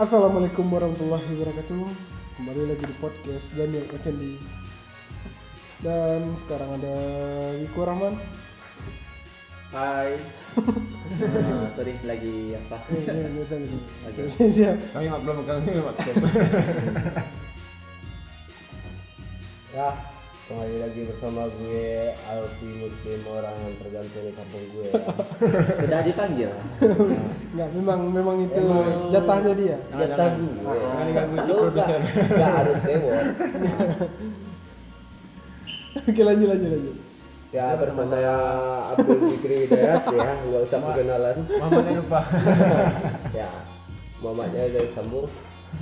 Assalamualaikum warahmatullahi wabarakatuh Kembali lagi di podcast Daniel Effendi Dan sekarang ada Wiko Rahman Hai. Ah, sorry lagi apa? Nggak usah. Oke. Siap. Kami belum kami Ya, kembali lagi bersama gue Alfi Muslim orang yang tergantung di kampung gue. Sudah dipanggil. Nggak, memang memang itu jatahnya dia Jatah gue. Jangan nggak produser. nggak harus sewot. Oke lanjut lanjut lanjut Ya bersama saya Abdul Fikri Hidayat ya, nggak usah perkenalan. Mamanya lupa. Ya, Muhammadnya udah disambung.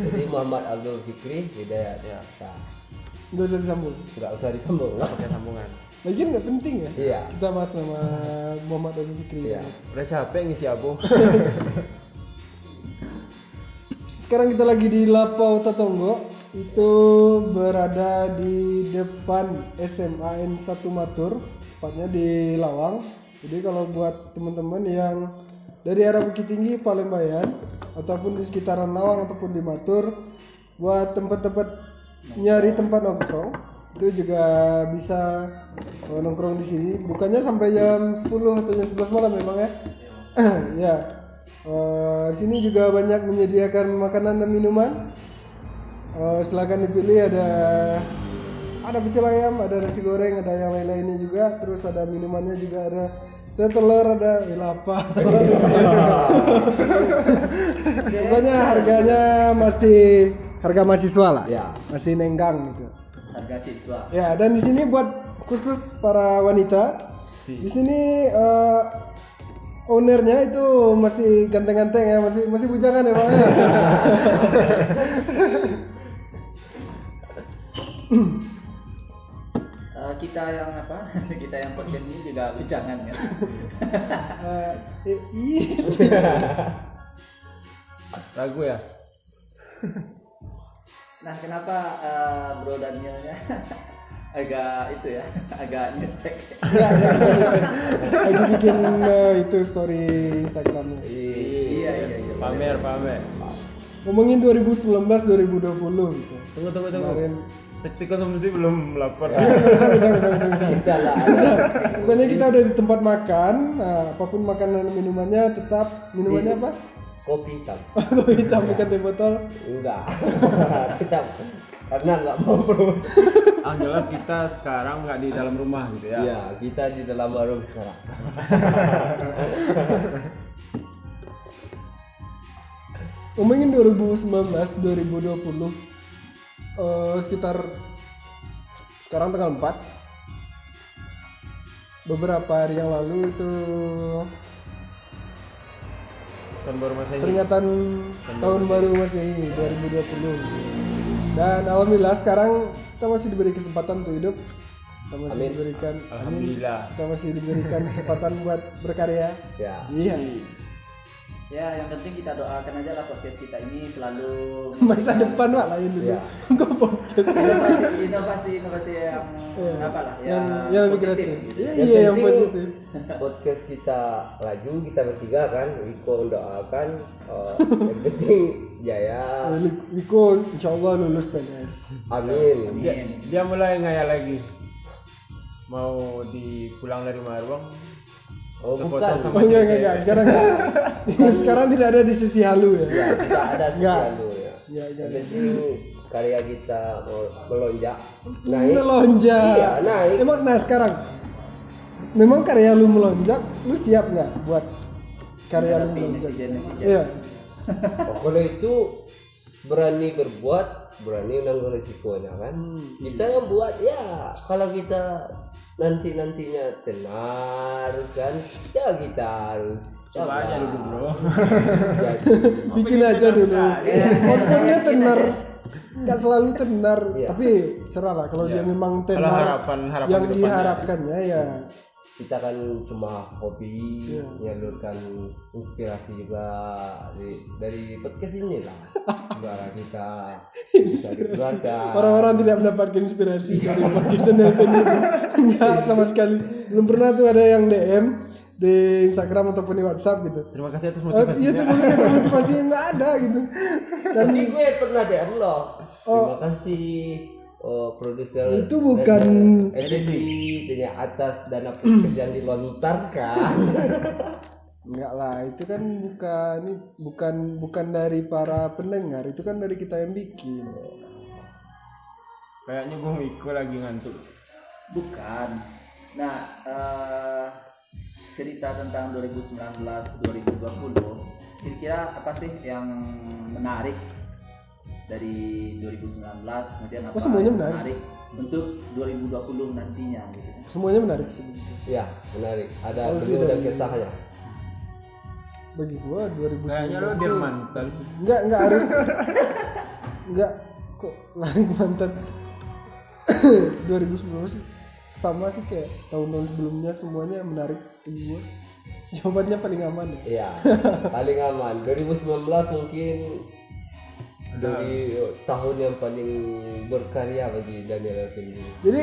Jadi Muhammad Abdul Fikri Hidayat ya. Nah, Nggak usah disambung nggak usah disambung. Pakai sambungan. Lagian nggak penting ya Iya. Kita bahas nama Muhammad Abdul Fikri Iya. Udah capek ngisi abu. Sekarang kita lagi di Lapau Tatonggo itu berada di depan SMAN 1 Matur, tepatnya di Lawang. Jadi kalau buat teman-teman yang dari arah Bukit Tinggi, Palembang ataupun di sekitaran Lawang ataupun di Matur buat tempat-tempat nyari tempat nongkrong itu juga bisa eh, nongkrong di sini. Bukannya sampai jam 10 atau jam 11 malam memang ya. ya. Di sini juga banyak menyediakan makanan dan minuman. Eh, silakan dipilih ada ada pecel ayam, ada nasi goreng, ada yang lain-lainnya juga. Terus ada minumannya juga ada ada telur, ada eh, apa? Pokoknya harganya masih harga mahasiswa lah. Ya. Masih nenggang gitu. Harga siswa. Ya, dan di sini buat khusus para wanita. Di sini eh, ownernya itu masih ganteng-ganteng ya, masih masih bujangan ya, Bang. ya? Eh, kita yang apa? kita yang podcast ini juga bicangan ya. Eh, eh, iya. Lagu ya. Nah, kenapa eh, Bro Danielnya agak itu ya, agak nyesek. Enggak, enggak, enggak. Lagi bikin eh, itu story Instagramnya. iya, iya, iya. Pamer, pamer. Ngomongin 2019 2020 gitu. Tunggu, tunggu, tunggu. Kemarin Detik konsumsi belum lapar. bisa, bisa, bisa, bisa, bisa. Kita lah. Pokoknya kita ada di tempat makan, nah, apa pun makanan minumannya tetap minumannya apa? Kopi hitam. Kopi hitam bukan teh botol. Enggak. kita karena nggak mau bro. Yang jelas kita sekarang nggak di dalam rumah gitu ya. Iya, kita di dalam warung sekarang. Ngomongin 2019 2020 eh, sekitar sekarang tanggal 4 beberapa hari yang lalu itu Tahun baru masa ini. peringatan tahun baru Masehi 2020 dan alhamdulillah sekarang kita masih diberi kesempatan untuk hidup kita masih Amin. diberikan Alhamdulillah. kita masih diberikan kesempatan buat berkarya Ya. iya Ya, yang penting kita doakan aja lah podcast kita ini selalu masa depan pak lain dulu Iya. Podcast? inovasi, inovasi, inovasi yang Iya. apa lah, yang, yang, yang lebih kreatif gitu. iya Yang iya yang penting positif Podcast kita laju, kita bertiga kan. Wiko mendoakan. eh, yang penting jaya. Wiko insya Allah lulus PNS Amin. Dia, dia mulai ngayal lagi. Mau dipulang dari Marwang. Oh bukan. sama Oh enggak enggak, enggak. sekarang enggak. sekarang tidak ada di sisi halu ya. Ya, tidak ada Enggak. selalu ya. Iya, iya. Yang penting karya kita melonjak naik. Melonjak. Iya, naik. Emang nah sekarang memang karya lu melonjak, lu siap nggak buat karya lu melonjak? Iya. Oh, kalau itu berani berbuat, berani menanggung resikonya kan. Kita yang buat ya, kalau kita nanti nantinya tenar kan, ya kita harus Coba aja dulu bro. Jadi, Bikin aja dulu. Kontennya tenar. Nggak selalu tenar, Iya. tapi cerah lah kalau dia memang tenar. harapan- harapan yang diharapkannya ya kita kan cuma hobi Iya. menyalurkan inspirasi juga dari, dari podcast ini lah Suara kita bisa dikeluarkan Orang-orang tidak mendapatkan inspirasi dari podcast dan. Enggak sama sekali. Belum pernah tuh ada yang DM di Instagram ataupun di WhatsApp gitu. Terima kasih atas Eh, motivasinya. iya tuh boleh ada motivasi yang nggak ada gitu. Dan Tapi gue pernah DM lo. Terima kasih oh, produser. Itu bukan- edit dengan atas dana pekerjaan dilontarkan. Enggak lah, itu kan bukan ini bukan bukan dari para pendengar, itu kan dari kita yang bikin. kayaknya gue Miko lagi ngantuk Bukan. Nah, eh, cerita tentang 2019-2020, kira-kira apa sih yang menarik dari 2019 kemudian apa Oh, semuanya yang menarik. untuk 2020 nantinya gitu? Semuanya menarik sih. ya, menarik. Ada Oh, beliau dan kisahnya. Bagi gua 2019. kayaknya lo biar mantan Enggak, enggak harus enggak kok lari mantan 2019 sih sama sih kayak tahun-tahun sebelumnya semuanya menarik bagi gua. Jawabannya paling aman ya. Iya, paling aman. 2019 mungkin dari tahun yang paling berkarya bagi Daniel Effendi. Jadi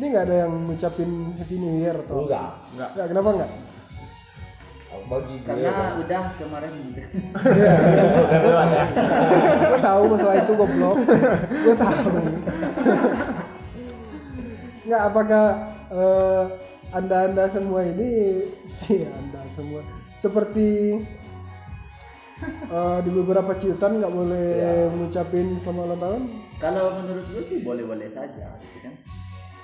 ini nggak ada yang ngucapin Happy New Year atau Enggak. enggak Enggak, kenapa enggak? Bagi gue karena udah kemarin gitu. gue tahu masalah itu goblok gue tahu nggak apakah eh, anda-anda semua ini sih anda semua seperti eh, di beberapa ciutan nggak boleh mengucapin selamat ulang tahun? Kalau menurut gue sih boleh-boleh saja gitu kan.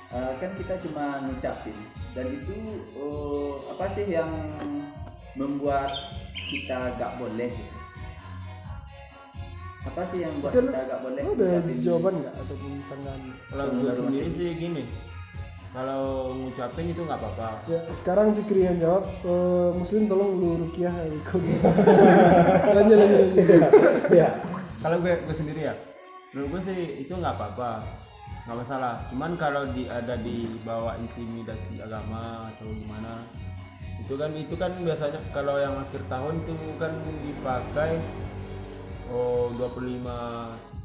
Eh, kan kita cuma ngucapin. Dan itu eh, apa sih yang membuat kita gak boleh? Apa sih yang buat kita gak boleh ada ngucapin? jawaban nggak? Ataupun misalkan kalau gue sendiri sih gini kalau ngucapin itu nggak apa-apa. Ya sekarang Fikri yang jawab eh, Muslim tolong lu rukiah ikut. Lanjut lanjut lanjut. Ya. kalau gue gue sendiri ya menurut gue sih itu nggak apa-apa. Nggak masalah. Cuman kalau di ada di bawah intimidasi agama atau gimana itu kan itu kan biasanya kalau yang akhir tahun itu kan dipakai oh 25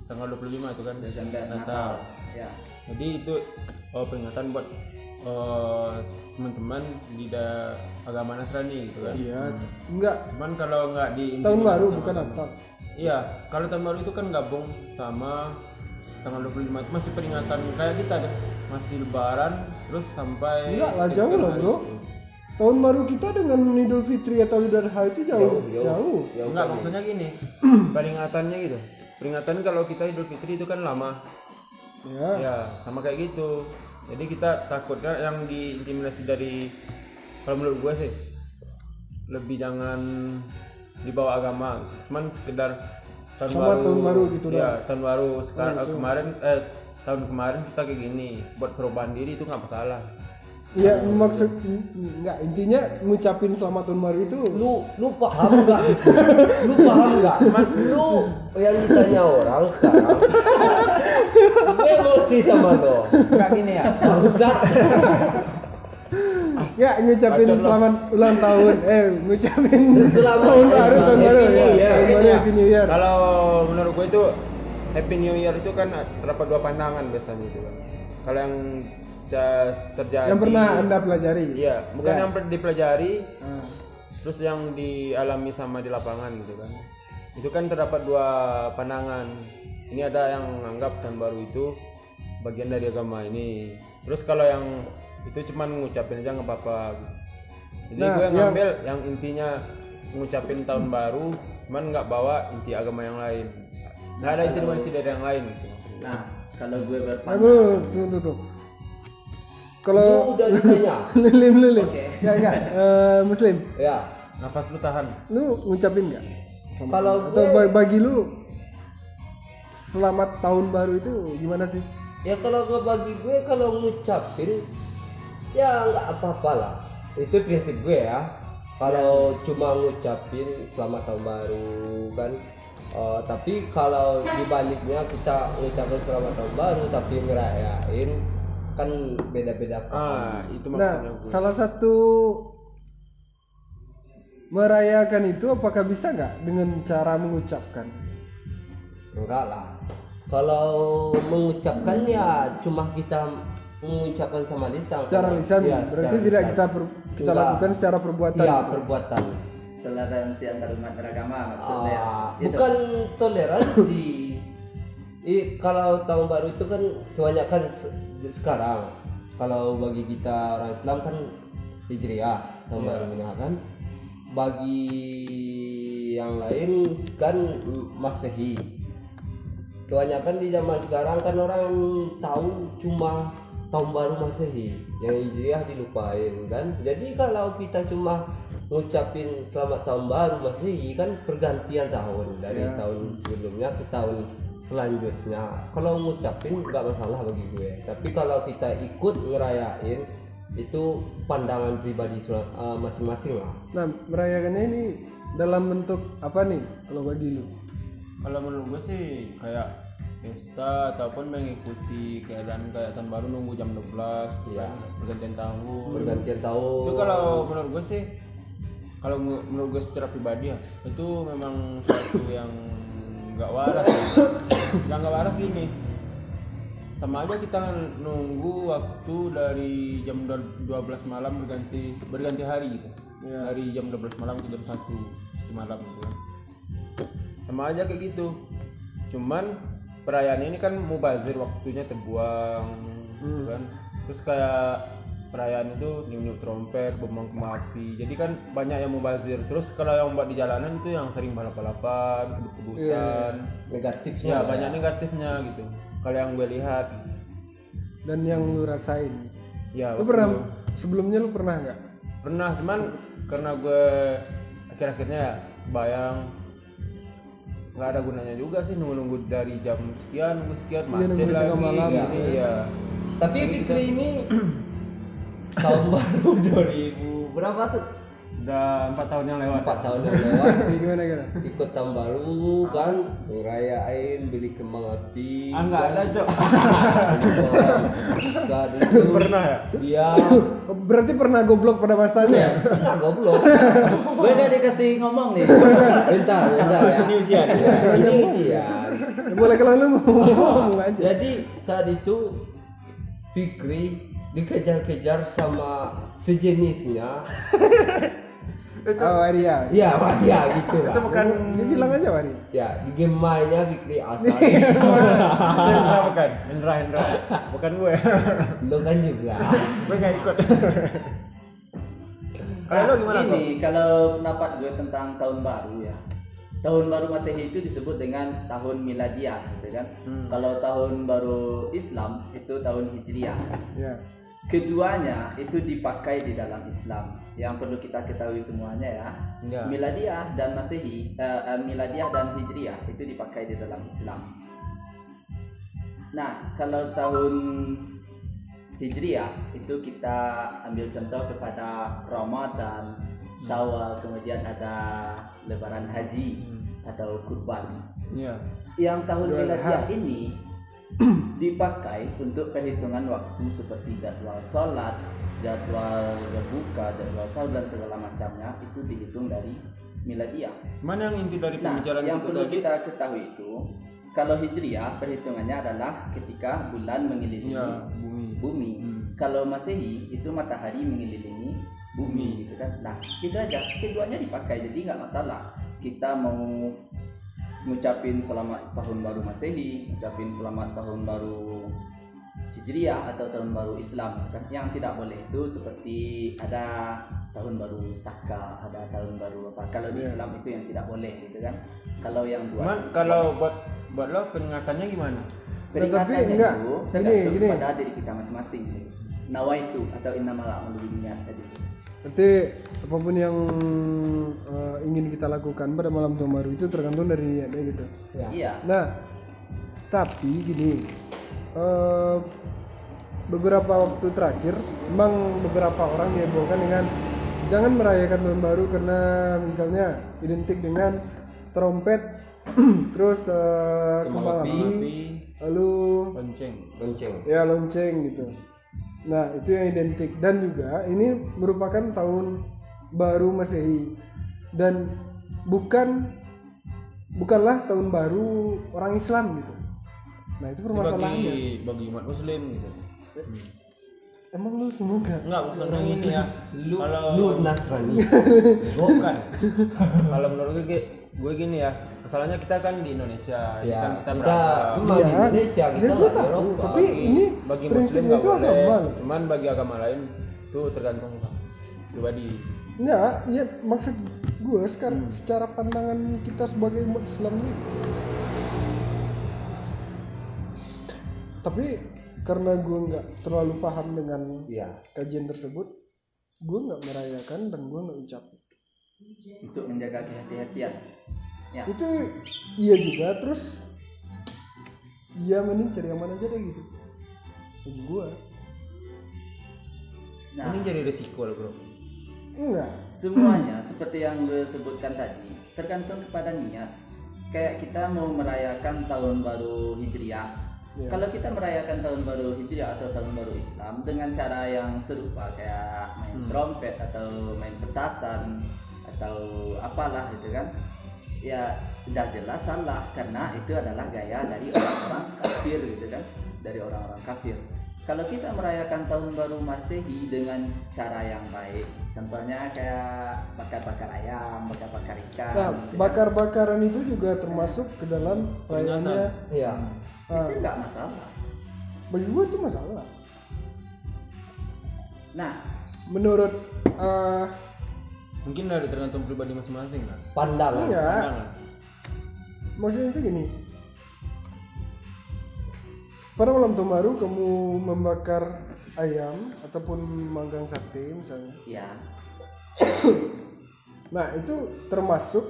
tanggal 25 itu kan Desember Natal. Natal. Ya. jadi itu oh, peringatan buat eh, teman-teman di da- agama Nasrani gitu kan iya enggak cuman kalau nggak di tahun baru sama bukan Natal Iya, kalau tahun baru itu kan gabung sama tanggal 25 itu masih peringatan kayak kita deh. Masih lebaran terus sampai Enggak lah jauh lah bro. Tahun baru kita dengan Idul Fitri atau Idul Adha itu jauh, jauh. Enggak maksudnya gini. peringatannya gitu. Peringatan kalau kita Idul Fitri itu kan lama. Ya. Ya, sama kayak gitu. Jadi kita takutnya yang diintimidasi dari kalau menurut gue sih lebih jangan dibawa agama, cuman sekedar tahun Sama baru. tahun baru gitu ya, tahun baru. Sekarang kemarin eh tahun kemarin kita kayak gini, buat perubahan diri itu nggak masalah. Iya maksud enggak intinya ngucapin selamat tahun baru itu Lu lu paham nggak? lu paham nggak? Lu yang ditanya orang sekarang. emosi sama lo. Enggak gini ya. Bangsat. enggak ngucapin selamat ulang tahun eh ngucapin Selamat tahun baru tahun baru ya Happy New Year Kalau menurut gue itu Happy New Year itu kan terdapat dua pandangan biasanya itu kan. Kalau yang terjadi yang pernah anda pelajari Iya, bukan Ya. yang dipelajari Ah. terus yang dialami sama di lapangan gitu kan. Itu kan terdapat dua pandangan. Ini ada yang anggap tahun baru itu bagian dari agama ini. Terus kalau yang itu cuman ngucapin aja nggak apa-apa. Jadi Nah, gue yang- ngambil yang intinya ngucapin tahun baru, cuman nggak bawa inti agama yang lain. Nggak ada intimidasi dari yang lain gitu. Nah, kalau gue berpandang tuh tuh tuh. Lu Kalau lilim lilim, enggak eh, Muslim, Ya. Nafas lu tahan. lu ngucapin nggak? Kalau atau gue- bagi lu selamat tahun baru itu gimana sih? Ya kalau gue bagi gue kalau ngucapin ya nggak apa-apa lah. Itu prinsip gue ya. Kalau cuma ngucapin selamat tahun baru kan. Eh, tapi kalau dibaliknya kita ngucapin selamat tahun baru tapi ngerayain kan beda-beda Ah, itu Nah, maksudnya gue. salah satu merayakan itu apakah bisa nggak dengan cara mengucapkan? Enggak lah. Kalau mengucapkan ya cuma kita mengucapkan sama lisan secara Kalau- lisan Iya, berarti secara tidak lisan. kita per- kita Enggak. lakukan secara perbuatan Iya, gitu. perbuatan toleransi antar umat beragama maksudnya Ah, Gitu. bukan toleransi I, kalau tahun baru itu kan kebanyakan sekarang kalau bagi kita orang Islam kan hijriah tahun baru ini kan? Bagi yang lain kan masehi. Kebanyakan di zaman sekarang kan orang tahu cuma tahun baru masehi. Yang hijriah dilupain kan? Jadi kalau kita cuma ngucapin selamat tahun baru masehi kan pergantian tahun dari tahun sebelumnya ke tahun selanjutnya. Kalau ngucapin nggak masalah bagi gue. Tapi kalau kita ikut ngerayain itu pandangan pribadi eh, masing-masing lah. Nah merayakannya ini dalam bentuk apa nih kalau bagi lu kalau menurut gue sih kayak pesta ataupun mengikuti keadaan kayak tahun baru nunggu jam 12 gitu Iya. kan pergantian tahun. Pergantian tahun. Itu kalau menurut gue sih kalau menur- menurut gue secara pribadi ya itu memang suatu yang nggak waras. Yang nggak waras gini. Sama aja kita nunggu waktu dari jam 12 malam berganti berganti hari gitu. Dari jam 12 malam ke jam 1 di malam gitu kan. Sama aja kayak gitu. Cuman perayaan ini kan mubazir waktunya terbuang gitu kan. Terus kayak perayaan itu niup trompet bombong kembang api. Jadi kan banyak yang mubazir. Terus kalau yang buat di jalanan itu yang sering balap-balapan kebut-kebutan negatifnya ya. banyak negatifnya gitu. Kalau yang gue lihat. Dan yang lu rasain? Ya lu pernah sebelumnya lu pernah nggak? Pernah cuman karena gue akhir-akhirnya ya bayang nggak ada gunanya juga sih nunggu-nunggu dari jam sekian nunggu sekian macet nunggu lagi malam, gini ya Tapi Fikri ini tahun baru 2000 berapa tuh? udah empat tahun yang lewat. Empat tahun yang lewat. Gimana gimana? Ikut tahun baru kan? Ngerayain beli kembang api ah nggak ada cok. Saat itu pernah ya? Oh, berarti pernah goblok pada masanya pernah goblok. Gue udah dikasih ngomong nih. Bentar bentar ya. Ini ujian. Ini ujian. Boleh kalau lu ngomong aja. jadi saat itu Fikri dikejar-kejar sama sejenisnya oh dia Iya, Pak, dia gitu lah. itu bukan dia bilang aja Wari. Ya, di game mainnya Fikri Asari. Hendra bukan Hendra Hendra bukan gue. Lo kan juga. gue nggak ikut. Kalau lo gimana kok ini kalau pendapat gue tentang tahun baru ya. Tahun baru masehi itu disebut dengan tahun miladiah gitu kan? Kalau tahun baru Islam itu tahun hijriah. Ya keduanya itu dipakai di dalam Islam. Yang perlu kita ketahui semuanya ya. Ya. miladiah dan masehi eh, eh, miladiah dan hijriah itu dipakai di dalam Islam. Nah kalau tahun hijriah itu kita ambil contoh kepada Ramadan Syawal kemudian ada Lebaran Haji atau Kurban. Iya yang tahun miladiah ini dipakai untuk perhitungan waktu seperti jadwal sholat, jadwal berbuka, jadwal sahur dan segala macamnya itu dihitung dari miladiah. mana yang inti dari Nah, pembicaraan yang itu perlu kita ketahui itu kalau hijriah perhitungannya adalah ketika bulan mengelilingi ya bumi bumi. Hmm. Kalau masehi itu matahari mengelilingi bumi gitu kan. Nah, itu aja. Keduanya dipakai jadi nggak masalah. Kita mau ngucapin selamat tahun baru masehi, ngucapin selamat tahun baru hijriah atau tahun baru Islam kan yang tidak boleh itu seperti ada tahun baru Saka, ada tahun baru apa. Kalau di Islam itu yang tidak boleh gitu kan. Kalau yang dua cuman kalau buat buat lo peringatannya gimana Peringatannya Tapi enggak, itu gini, tergantung gini. pada diri kita masing-masing. Nawaitu atau innamal a'malu binniyat tadi. Berarti apa pun yang eh, ingin kita lakukan pada malam tahun baru itu tergantung dari niatnya gitu. Ya. Iya. Nah, tapi gini, eh, beberapa waktu terakhir, memang beberapa orang dihebohkan dengan jangan merayakan tahun baru karena misalnya identik dengan trompet, terus eh, kembang api, api lalu lonceng Lonceng. ya lonceng gitu. Nah itu yang identik. Dan juga ini merupakan tahun baru masehi. Dan bukan bukanlah tahun baru orang Islam gitu. Nah itu permasalahannya. bagi bagi umat muslim gitu. Emang lu semoga? Enggak bukan yang ini ya. Lu kalau lu Nasrani. Bukan. Kalau menurut gue gue gini ya masalahnya kita kan di Indonesia ya, ya kan kita kita cuma di Iya. Indonesia Ya, kita nggak di tahu, Eropa. tapi ini bagi prinsipnya muslim itu boleh agama. cuman bagi agama lain itu tergantung pribadi. Enggak ya maksud gue sekarang secara pandangan kita sebagai umat Islam ini tapi karena gue nggak terlalu paham dengan ya kajian tersebut gue nggak merayakan dan gue nggak ucapin untuk menjaga kehati-hatian. Ya. Itu iya juga terus ya mending cari yang mana aja deh gitu. Bagi gue nah. Ini jadi resiko loh bro. Enggak. Semuanya seperti yang gue sebutkan tadi tergantung kepada niat. Kayak kita mau merayakan tahun baru hijriah. Iya. kalau kita merayakan tahun baru hijriah atau tahun baru Islam dengan cara yang serupa kayak main trompet atau main petasan atau apalah gitu kan ya udah jelas salah karena itu adalah gaya dari orang-orang kafir gitu kan dari orang-orang kafir. Kalau kita merayakan tahun baru masehi dengan cara yang baik contohnya kayak bakar-bakar ayam bakar-bakar ikan nah gitu kan. bakar-bakaran itu juga termasuk ke dalam perayaannya ya ah, itu nggak masalah. Bagi gue itu masalah. Nah. Menurut ah, mungkin dari tergantung pribadi masing-masing kan? Pandangan. Enggak Pandangan. maksudnya itu gini. Pada malam tahun baru kamu membakar ayam ataupun manggang sate misalnya. Ya nah itu termasuk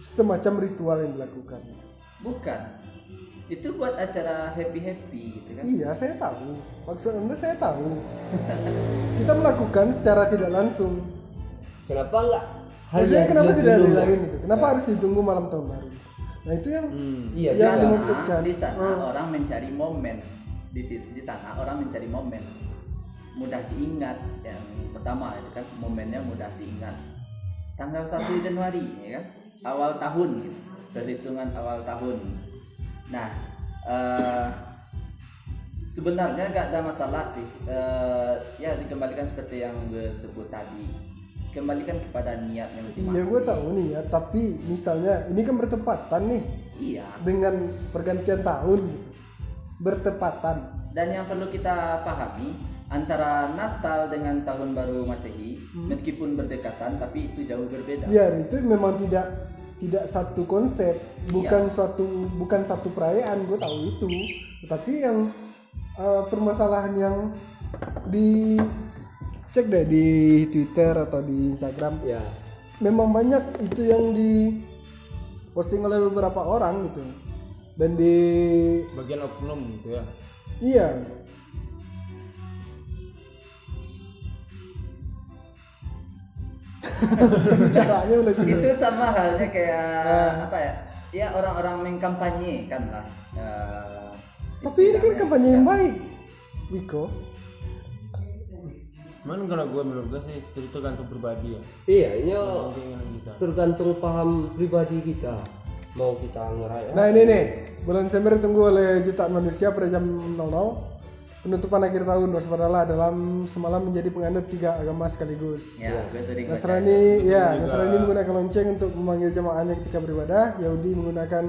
semacam ritual yang dilakukan. Bukan. Itu buat acara happy happy gitu kan? Iya saya tahu. Maksud anda saya tahu. Kita melakukan secara tidak langsung kenapa enggak maksudnya kenapa tidak dilain itu? Kenapa harus ditunggu malam tahun baru? Nah itu yang hmm. iya Yang. Karena dimaksudkan. di sana Hmm. orang mencari momen di situ di sana orang mencari momen. Mudah diingat. Yang pertama itu kan momennya mudah diingat. Tanggal 1 Januari ya kan? Awal tahun gitu. perhitungan awal tahun. Nah eh, sebenarnya nggak ada masalah sih. Eh, ya dikembalikan seperti yang gue sebut tadi kembalikan kepada niatnya masing-masing. Iya gue tahu nih ya tapi misalnya ini kan bertepatan nih. Iya. Dengan pergantian tahun gitu. Bertepatan. Dan yang perlu kita pahami antara Natal dengan Tahun Baru Masehi meskipun berdekatan tapi itu jauh berbeda. ya itu memang tidak tidak satu konsep bukan suatu bukan satu perayaan gue tahu itu. Tapi yang eh, permasalahan yang di cek deh di Twitter atau di Instagram. Ya. Memang banyak itu yang di posting oleh beberapa orang gitu. Dan di bagian oknum gitu ya. Iya. Caranya udah itu sama halnya kayak apa ya? Ya orang-orang mengkampanye kan lah. eh, tapi ini kan kampanye yang baik. Wiko Cuman kalau gue menurut gue sih itu tergantung pribadi ya. Iya ini kita. Tergantung paham pribadi kita. Mau kita ngerayain Nah ini nih, bulan Desember ditunggu oleh jutaan manusia pada jam 00 Penutupan akhir tahun waspadalah dalam semalam menjadi penganut tiga agama sekaligus. Ya, gue sering baca. Nasrani, ya, Nasrani menggunakan lonceng untuk memanggil jamaahnya ketika beribadah. Yahudi menggunakan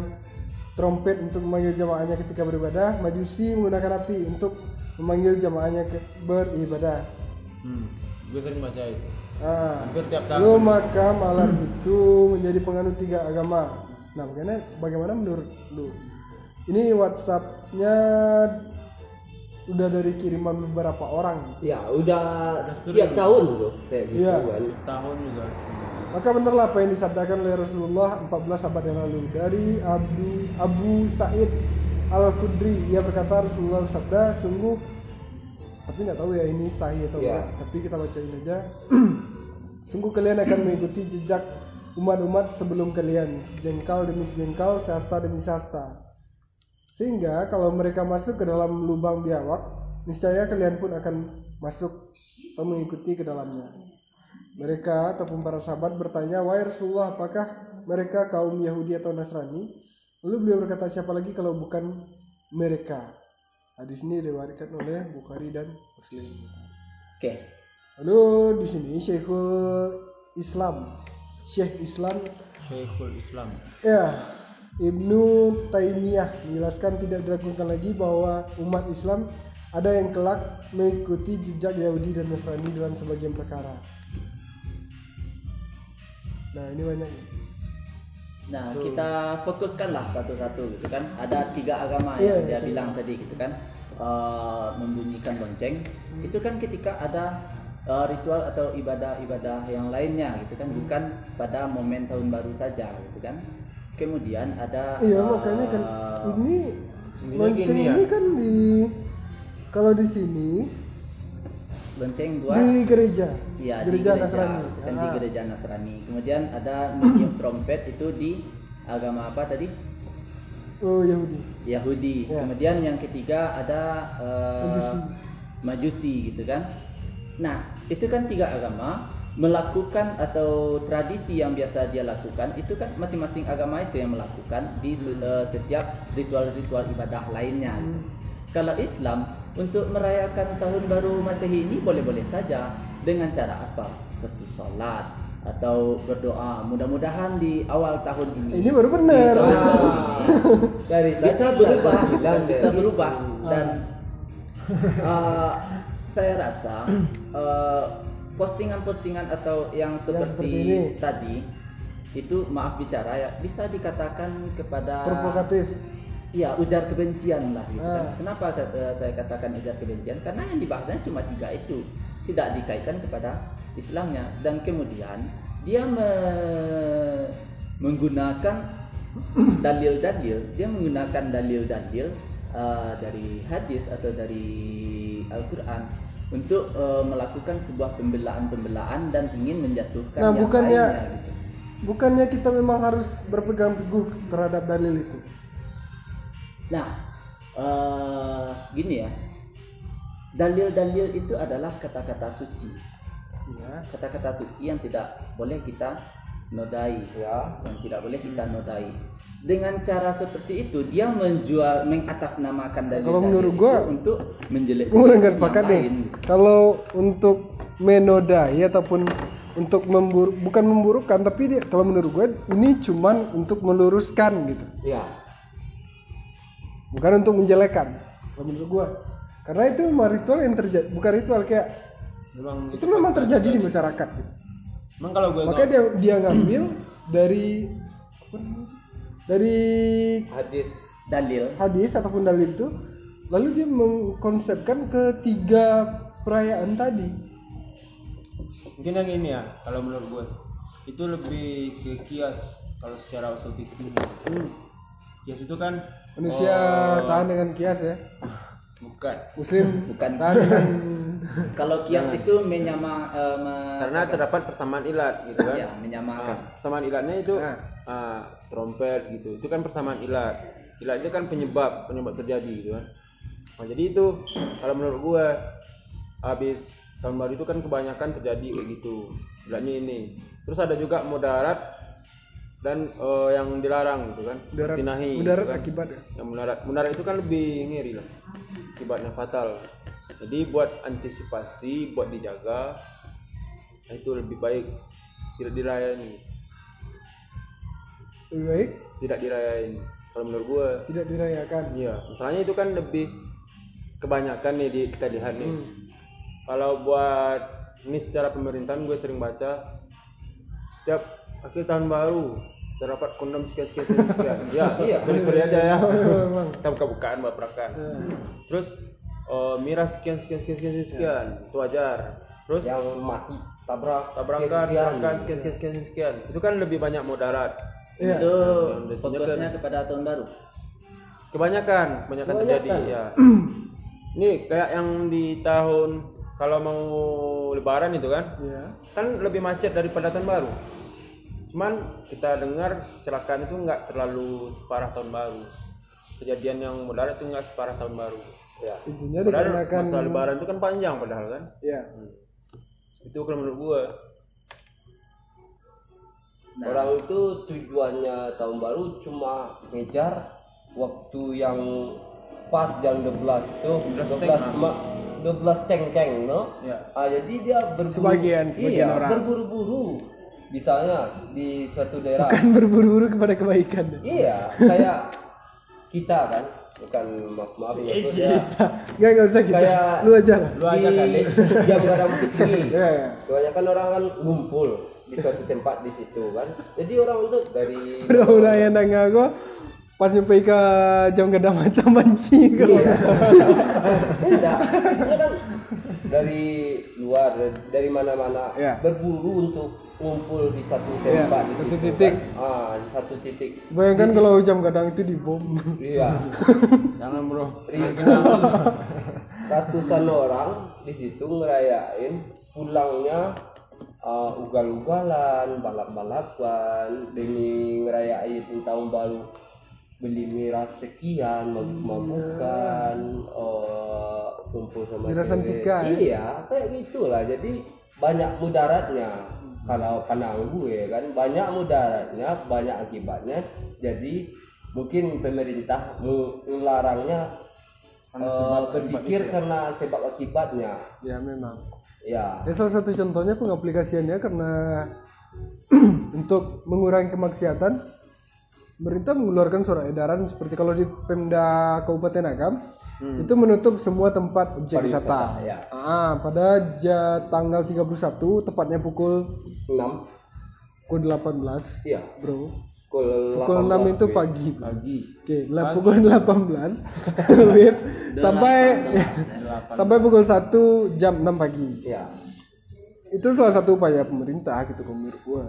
trompet untuk memanggil jamaahnya ketika beribadah. Majusi menggunakan api untuk memanggil jamaahnya ke beribadah hmm. gue sering baca itu Ah, hampir tiap tahun Lu maka malam itu menjadi penganut tiga agama. Nah, bagaimana bagaimana menurut lu? Ini WhatsAppnya udah dari kiriman beberapa orang. ya udah tiap tahun loh kayak gitu Iya. kan tahun juga Maka benarlah apa yang disabdakan oleh Rasulullah 14 abad yang lalu dari Abu Abu Said Al Khudri. Ia berkata Rasulullah bersabda, sungguh tapi nggak tahu ya ini sahih atau Iya. enggak. Tapi kita bacain aja. sungguh kalian akan mengikuti jejak umat-umat sebelum kalian, sejengkal demi sejengkal, sehasta demi sehasta. Sehingga kalau mereka masuk ke dalam lubang biawak, niscaya kalian pun akan masuk atau mengikuti ke dalamnya. Mereka ataupun para sahabat bertanya, "Wahai Rasulullah, apakah mereka kaum Yahudi atau Nasrani?" Lalu beliau berkata, "Siapa lagi kalau bukan mereka?" Hadis ini diriwayatkan oleh Bukhari dan Muslim. Oke. Lalu di sini Syekhul Islam, Syekh Islam Syekhul Islam Ya, Ibnu Taimiyah menjelaskan tidak diragukan lagi bahwa umat Islam ada yang kelak mengikuti jejak Yahudi dan Nasrani dalam sebagian perkara. Nah, ini banyak. nih. Nah, kita fokuskanlah satu-satu gitu kan. Ada tiga agama Iya, yang dia betul. bilang tadi gitu kan. eh, membunyikan lonceng. Itu kan ketika ada eh, ritual atau ibadah-ibadah yang lainnya gitu kan, bukan pada momen tahun baru saja gitu kan. Kemudian ada Iya, eh, makanya kan ini Ininya lonceng gini ya. ini kan di kalau di sini lonceng dua di gereja. Iya, gereja di gereja, Nasrani. kan di Ah. gereja Nasrani. Kemudian ada meniup trompet itu di agama apa tadi? Oh, Yahudi. Yahudi. Ya. Kemudian yang ketiga ada eh, Majusi. Majusi gitu kan. Nah, itu kan tiga agama melakukan atau tradisi yang biasa dia lakukan itu kan masing-masing agama itu yang melakukan di se- eh, setiap ritual-ritual ibadah lainnya. gitu. Kalau Islam untuk merayakan tahun baru Masehi ini boleh-boleh saja dengan cara apa? Seperti sholat atau berdoa. Mudah-mudahan di awal tahun ini Ini baru benar. dari bisa berubah bilang bisa berubah dan uh, saya rasa uh, postingan-postingan atau yang seperti, seperti ini. tadi itu maaf bicara ya bisa dikatakan kepada Provokatif. Iya ujar kebencian lah gitu kan. Ah. Kenapa kata- saya katakan ujar kebencian? Karena yang dibahasnya cuma tiga itu, tidak dikaitkan kepada Islamnya dan kemudian dia me- menggunakan dalil-dalil, dia menggunakan dalil-dalil uh, dari hadis atau dari Al-Qur'an untuk uh, melakukan sebuah pembelaan-pembelaan dan ingin menjatuhkan Nah, yang bukannya lainnya gitu. bukannya kita memang harus berpegang teguh terhadap dalil itu. Nah, eh, gini ya. Dalil-dalil itu adalah kata-kata suci. Ya. Kata-kata suci yang tidak boleh kita nodai, ya yang tidak boleh kita nodai. Dengan cara seperti itu dia menjual mengatasnamakan dalil Kalau menurut gua- untuk menjelek Gue udah nggak sepakat nih. Kalau untuk menodai ataupun untuk membur bukan memburukkan tapi dia kalau menurut gue ini cuman untuk meluruskan gitu. ya Bukan untuk menjelekan. Kalau menurut gue. Karena itu memang ritual yang terjadi, bukan ritual kayak memang itu memang terjadi di masyarakat. Gitu. emang kalau gue Makanya dia dia ngambil dari dari hadis dalil hadis ataupun dalil itu lalu dia mengkonsepkan ketiga perayaan tadi. mungkin yang ini ya kalau menurut gue itu lebih ke kias kalau secara usul fikih Hmm. kias itu kan Manusia tahan dengan kias ya. bukan. Muslim bukan. tahan dengan kalau kias itu menyama eh, me- karena terdapat persamaan ilat gitu kan? Ya, menyamakan Nah, persamaan ilatnya itu Nah. ah, trompet gitu. Itu kan persamaan ilat. Ilat itu kan penyebab penyebab terjadi gitu kan? Nah, jadi itu kalau menurut gue habis tahun baru itu kan kebanyakan terjadi kayak gitu. Ilatnya ini. Terus ada juga mudarat dan eh, yang dilarang gitu kan mudarat, Tinahi, mudarat gitu kan. akibat ya. yang mudarat mudarat itu kan lebih ngeri lah. Akibatnya fatal. Jadi buat antisipasi buat dijaga itu lebih baik tidak dirayain. Lebih baik? Tidak dirayain. Kalau menurut gua tidak dirayakan. iya. Masalahnya itu kan lebih kebanyakan nih di kita lihat nih kalau buat ini secara pemerintahan gue sering baca setiap akhir tahun baru terdapat kondom sekian. Sekian sekian, sekian. ya iya sorry sorry aja ya. Memang. kita buka-bukaan baprakan terus eh, miras sekian sekian sekian sekian sekian. Itu wajar. Terus yang mati tabrak tabrakan tabrakan sekian. sekian sekian sekian itu kan lebih banyak mudarat. Iya. itu fokusnya kepada tahun baru? Kebanyakan kebanyakan terjadi ya nih kayak yang di tahun kalau mau lebaran itu kan Iya. kan lebih macet daripada tahun baru cuman kita dengar kecelakaan itu nggak terlalu separah tahun baru. Kejadian yang mudarat itu nggak separah tahun baru. Ya. Intinya padahal dikarenakan masa lebaran itu kan panjang padahal kan. Ya. itu kalau menurut gua. Orang itu tujuannya tahun baru cuma ngejar waktu yang pas jam 12 tuh 12 ma 12 ceng-ceng no? Ya. ah, jadi dia berburu Sebagian- sebagian iya, orang. berburu-buru misalnya di suatu daerah kan berburu-buru kepada kebaikan. Iya kayak kita kan bukan maaf maaf ya Bro, ya. nggak nggak usah kita. Kayak- lu aja lah. Lu aja kali. di jam garam tinggi ya ya kebanyakan orang kan ngumpul di suatu tempat di situ kan. Jadi orang untuk dari udah yang nanya gua pas nyampe ke jam gada macam banci gua Iya. Enggak, dia kan dari luar dari- mana-mana Ya. berburu untuk ngumpul di satu tempat di satu situ, titik. kan. Ah, di satu titik. bayangkan kalau jam kadang itu dibom Iya. Jangan bro. Ribuan ratusan orang di situ ngerayain pulangnya uh, ugal-ugalan, balap-balapan demi ngerayain tahun baru beli miras sekian, mabuk-mabukan, uh, kumpul sama Mirasan ya? Iya, kayak gitulah. Jadi banyak mudaratnya. Kalau pandang gue kan banyak mudaratnya, banyak akibatnya. Jadi mungkin pemerintah melarangnya eh, berpikir karena sebab akibatnya. ya memang Ya, ya salah satu contohnya pengaplikasiannya karena untuk mengurangi kemaksiatan pemerintah mengeluarkan surat edaran seperti kalau di Pemda Kabupaten Agam itu menutup semua tempat objek wisata. ya. Ah, pada ja, tanggal 31 tepatnya pukul 6 pukul 18 Iya, bro. Pukul, pukul 6 itu 18, pagi. Pagi. oke lah pukul 18 Wait, sampai sampai pukul 1 jam 6 pagi. Ya. itu salah satu upaya pemerintah gitu menurut gua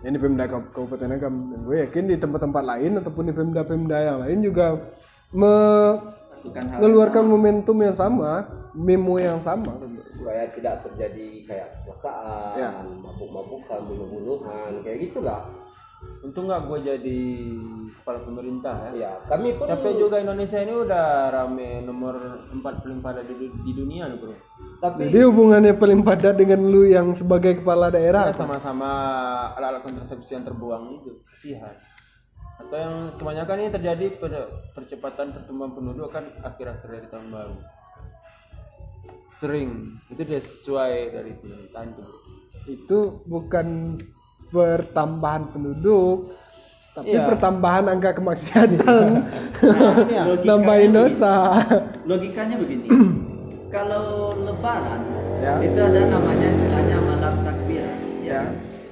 ini Pemda Kab- Kabupaten Agam dan gue yakin di tempat-tempat lain ataupun di Pemda-Pemda yang lain juga mengeluarkan momentum yang sama memo yang sama supaya tidak terjadi kayak kecelakaan, Ya. mabuk-mabukan, bunuh-bunuhan, kayak gitulah. Untung nggak gue jadi kepala pemerintah ya. Ya, kami pun Capek juga Indonesia ini udah rame nomor 4 paling padat di, di dunia loh bro. tapi jadi hubungannya paling padat dengan lu yang sebagai kepala daerah Ya, sama-sama alat-alat kontrasepsi yang terbuang itu kasihan. Atau yang kebanyakan ini terjadi pada percepatan pertumbuhan penduduk kan akhir-akhir dari tahun baru. Sering itu dia sesuai dari pemerintahan tuh. bro. itu bukan pertambahan penduduk tapi Iya. pertambahan angka kemaksiatan. Logikanya nambahin dosa logikanya begini. Kalau lebaran Ya. itu ada namanya istilahnya malam takbiran. Ya.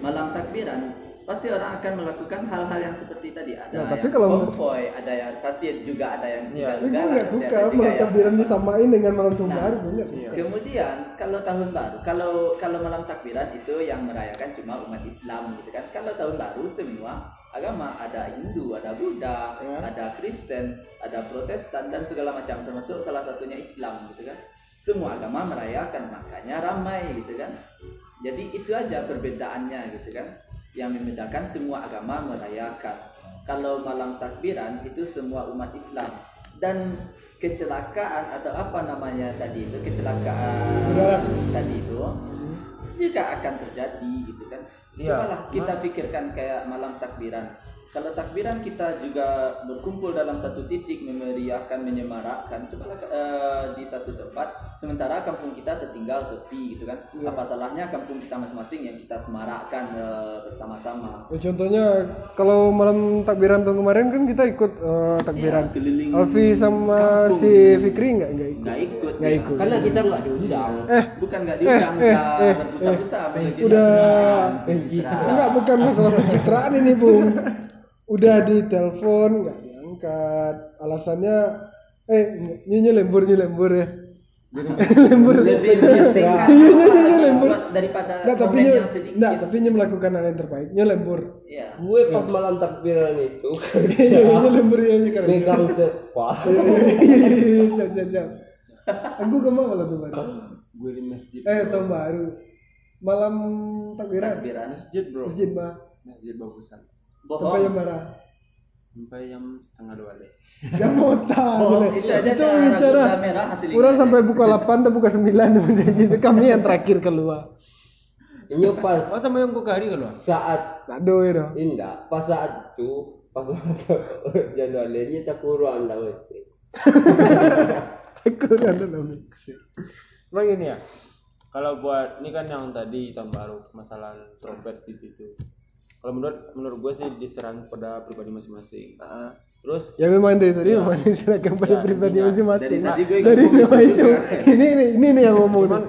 Malam takbiran pasti orang akan melakukan hal-hal yang seperti tadi ada Ya, tapi yang kalau- konvoy ada yang pasti juga ada yang Ya. tapi gue nggak suka malam yang- takbiran disamain dengan malam tahun Nah, baru gue nggak suka Kemudian kalau tahun baru, kalau kalau malam takbiran itu yang merayakan cuma umat Islam gitu kan. Kalau tahun baru semua agama ada Hindu, ada Buddha, Ya. ada Kristen, ada Protestan dan segala macam termasuk salah satunya Islam gitu kan. Semua agama merayakan makanya ramai gitu kan. Jadi itu aja perbedaannya gitu kan. Yang membedakan semua agama merayakan. Kalau malam takbiran itu semua umat Islam dan kecelakaan atau apa namanya tadi itu kecelakaan Berat. tadi itu juga akan terjadi gitu kan. Iya. Cobalah kita pikirkan kayak malam takbiran. Kalau takbiran kita juga berkumpul dalam satu titik memeriahkan menyemarakkan cobalah eh, di satu tempat. Sementara kampung kita tertinggal sepi gitu kan? Apa salahnya kampung kita masing-masing yang kita semarakkan eh, bersama-sama? Ya, contohnya kalau malam takbiran tahun kemarin kan kita ikut eh, takbiran Iya, keliling Alfi sama kampung. si Fikri nggak? Nggak ikut. Nggak ikut nggak ya. ikut. Karena kita nggak diundang. eh bukan nggak diundang eh, nggak eh, berbusa-busa apalagi udah. Pencitraan. enggak bukan masalah pencitraan ini bung udah ditelepon nggak diangkat. Alasannya eh nyonya lembur nyonya lembur ya. Lembur. Lebih Iya, iya, iya, apa lembur. daripada Nggak, tapi sedikit. nggak, tapi nyo melakukan hal yang terbaik. Nyo lembur. Ya Gue pas malam takbiran itu iya nyo lembur ya nyo karena megang terpal. siap siap siap. Aku ke mana malam tuh baru Gue di masjid. eh tahun baru. Malam takbiran. Takbiran. Masjid bro. masjid mah Masjid bagusan. Sampai jam bohong berapa Sampai jam setengah dua deh. jam otak bohong boleh. itu aja itu bicara Kurang lingkar. sampai buka 8 atau buka 9 macam gitu. Kami yang terakhir keluar. Ini pas Oh sama yang kok hari kalau? saat Aduh ya itu. indah, pas saat itu pas januarinya tak kurang lah wes. kurang dalam mixing Emang ini ya. Kalau buat ini kan yang tadi tahun baru masalah trompet gitu itu. Kalau menurut menurut gue sih diserang pada pribadi masing-masing. Ah, Terus? Ya memang dari tadi memang diserahkan pada Ya, pribadi masing-masing. Dari tadi gue dari nama gitu. itu. Juga. ini ini ini nih yang ngomong cuman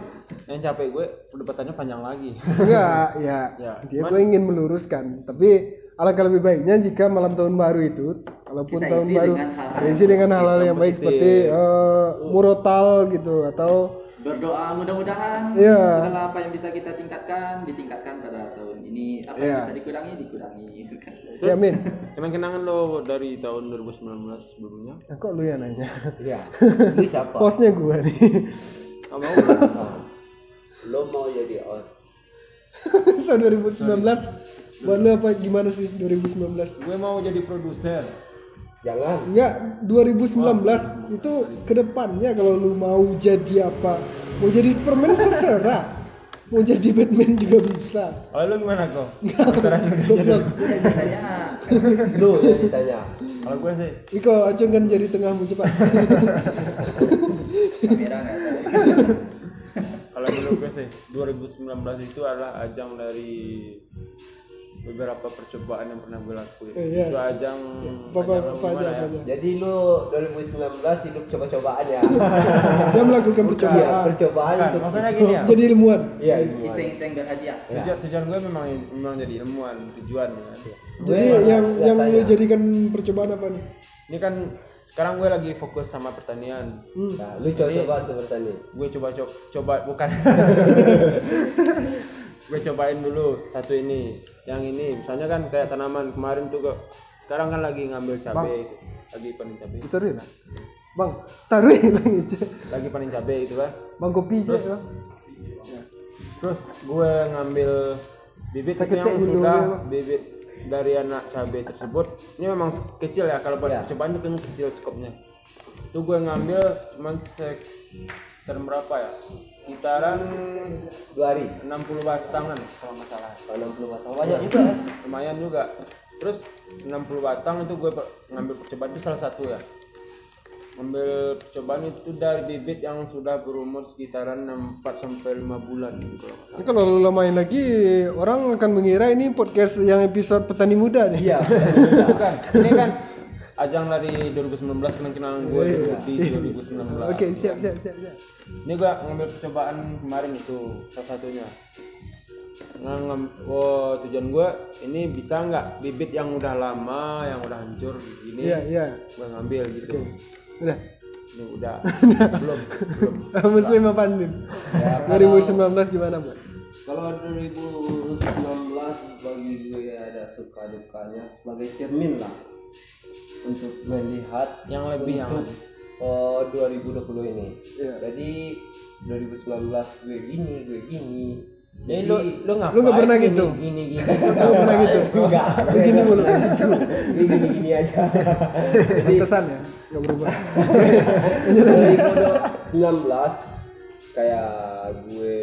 yang capek gue perdebatannya panjang lagi. enggak ya, Ya, dia cuman- gue ingin meluruskan. Tapi alangkah lebih baiknya jika malam tahun baru itu walaupun Kita tahun isi baru dengan hal-hal isi dengan hal-hal yang baik seperti eh, murotal gitu atau berdoa mudah-mudahan Iya. segala apa yang bisa kita tingkatkan ditingkatkan pada ini apa yang bisa dikurangi dikurangi kan. ya min Emang kenangan lo dari tahun 2019 sebelumnya? Nah, kok lu yang nanya Iya. Lu siapa? posnya gua nih Ah, mau. Lo mau jadi on. so 2019 buat lu apa gimana sih 2019 gue mau jadi produser. Jangan. Enggak, 2019 itu ke depannya kalau lu mau jadi apa? Mau jadi Superman terserah. Mau jadi Batman juga bisa. Kalau lu gimana kok? Goblok. ya ditanya Lu yang ditanya. Kalau gue sih Iko acungkan jari tengahmu cepat. kamera kalau dulu gue sih 2019 itu adalah ajang dari beberapa percobaan yang pernah gue lakuin. Eh, iya. Itu ajang Apa ajang apa aja gimana apa ya? aja. Jadi lu 2019 hidup coba-cobaan ya. Dia melakukan Iya, percobaan. percobaan Bukan, untuk maksudnya gini ya. Jadi ilmuwan. Iya, iseng-iseng berhadiah Tujuan, tujuan gue memang memang jadi ilmuwan tujuan ya. Jadi Gue yang yang lu jadikan percobaan apa nih? Ini kan sekarang gue lagi fokus sama pertanian. Nah, lu coba-coba tuh bertani. Gue coba coba, coba bukan. gue cobain dulu satu ini, yang ini. Misalnya kan kayak tanaman kemarin tuh kok. Sekarang kan lagi ngambil cabai, lagi panen cabai, Ditaruhin lah. Bang, taruhin lagi aja. lagi panen cabai gitu kan. Bang kopi aja. ya. Terus gue ngambil bibit itu Sakit yang dulu, sudah ya, Bang. bibit dari anak cabai tersebut. Ini memang kecil ya kalau buat Ya. percobaan itu kecil skopnya. Itu gue ngambil cuman sekitar berapa ya? Sekitaran Dua hari. 60 batangan kalau nggak salah. Oh, 60 batang. Banyak juga ya. Lumayan juga. Terus 60 batang itu gue ngambil percobaan itu salah satu ya. Ngambil percobaan itu dari bibit yang sudah berumur sekitaran 4 sampai 5 bulan gitu kalau. Ini lu lamain lagi orang akan mengira ini podcast yang episode petani muda nih. Iya. Bukan. Ini kan ajang dari 2019 kenang-kenangan gue dulu di 2019. Oke, siap siap siap siap. Ini gue ngambil percobaan kemarin itu salah satunya. Nah, ngam- oh, tujuan gue ini bisa nggak bibit yang udah lama, yang udah hancur gini, Iya, iya. gue ngambil gitu. Udah. Ini udah belum belum. Muslim apa Andin? 2019 gimana, Bu? Kalau 2019 bagi gue ada suka dukanya sebagai cermin lah untuk melihat Yang lebih yang untuk oh, 2020 ini. Iya. Jadi 2019 gue gini, gue gini. Jadi Jadi lu lu ngapain? Lu nggak pernah gini, gitu? Gini gini. Lu pernah gitu? enggak, Begini mulu. gue gini gini aja. Jadi Pantesan ya, nggak berubah. 2019 kayak gue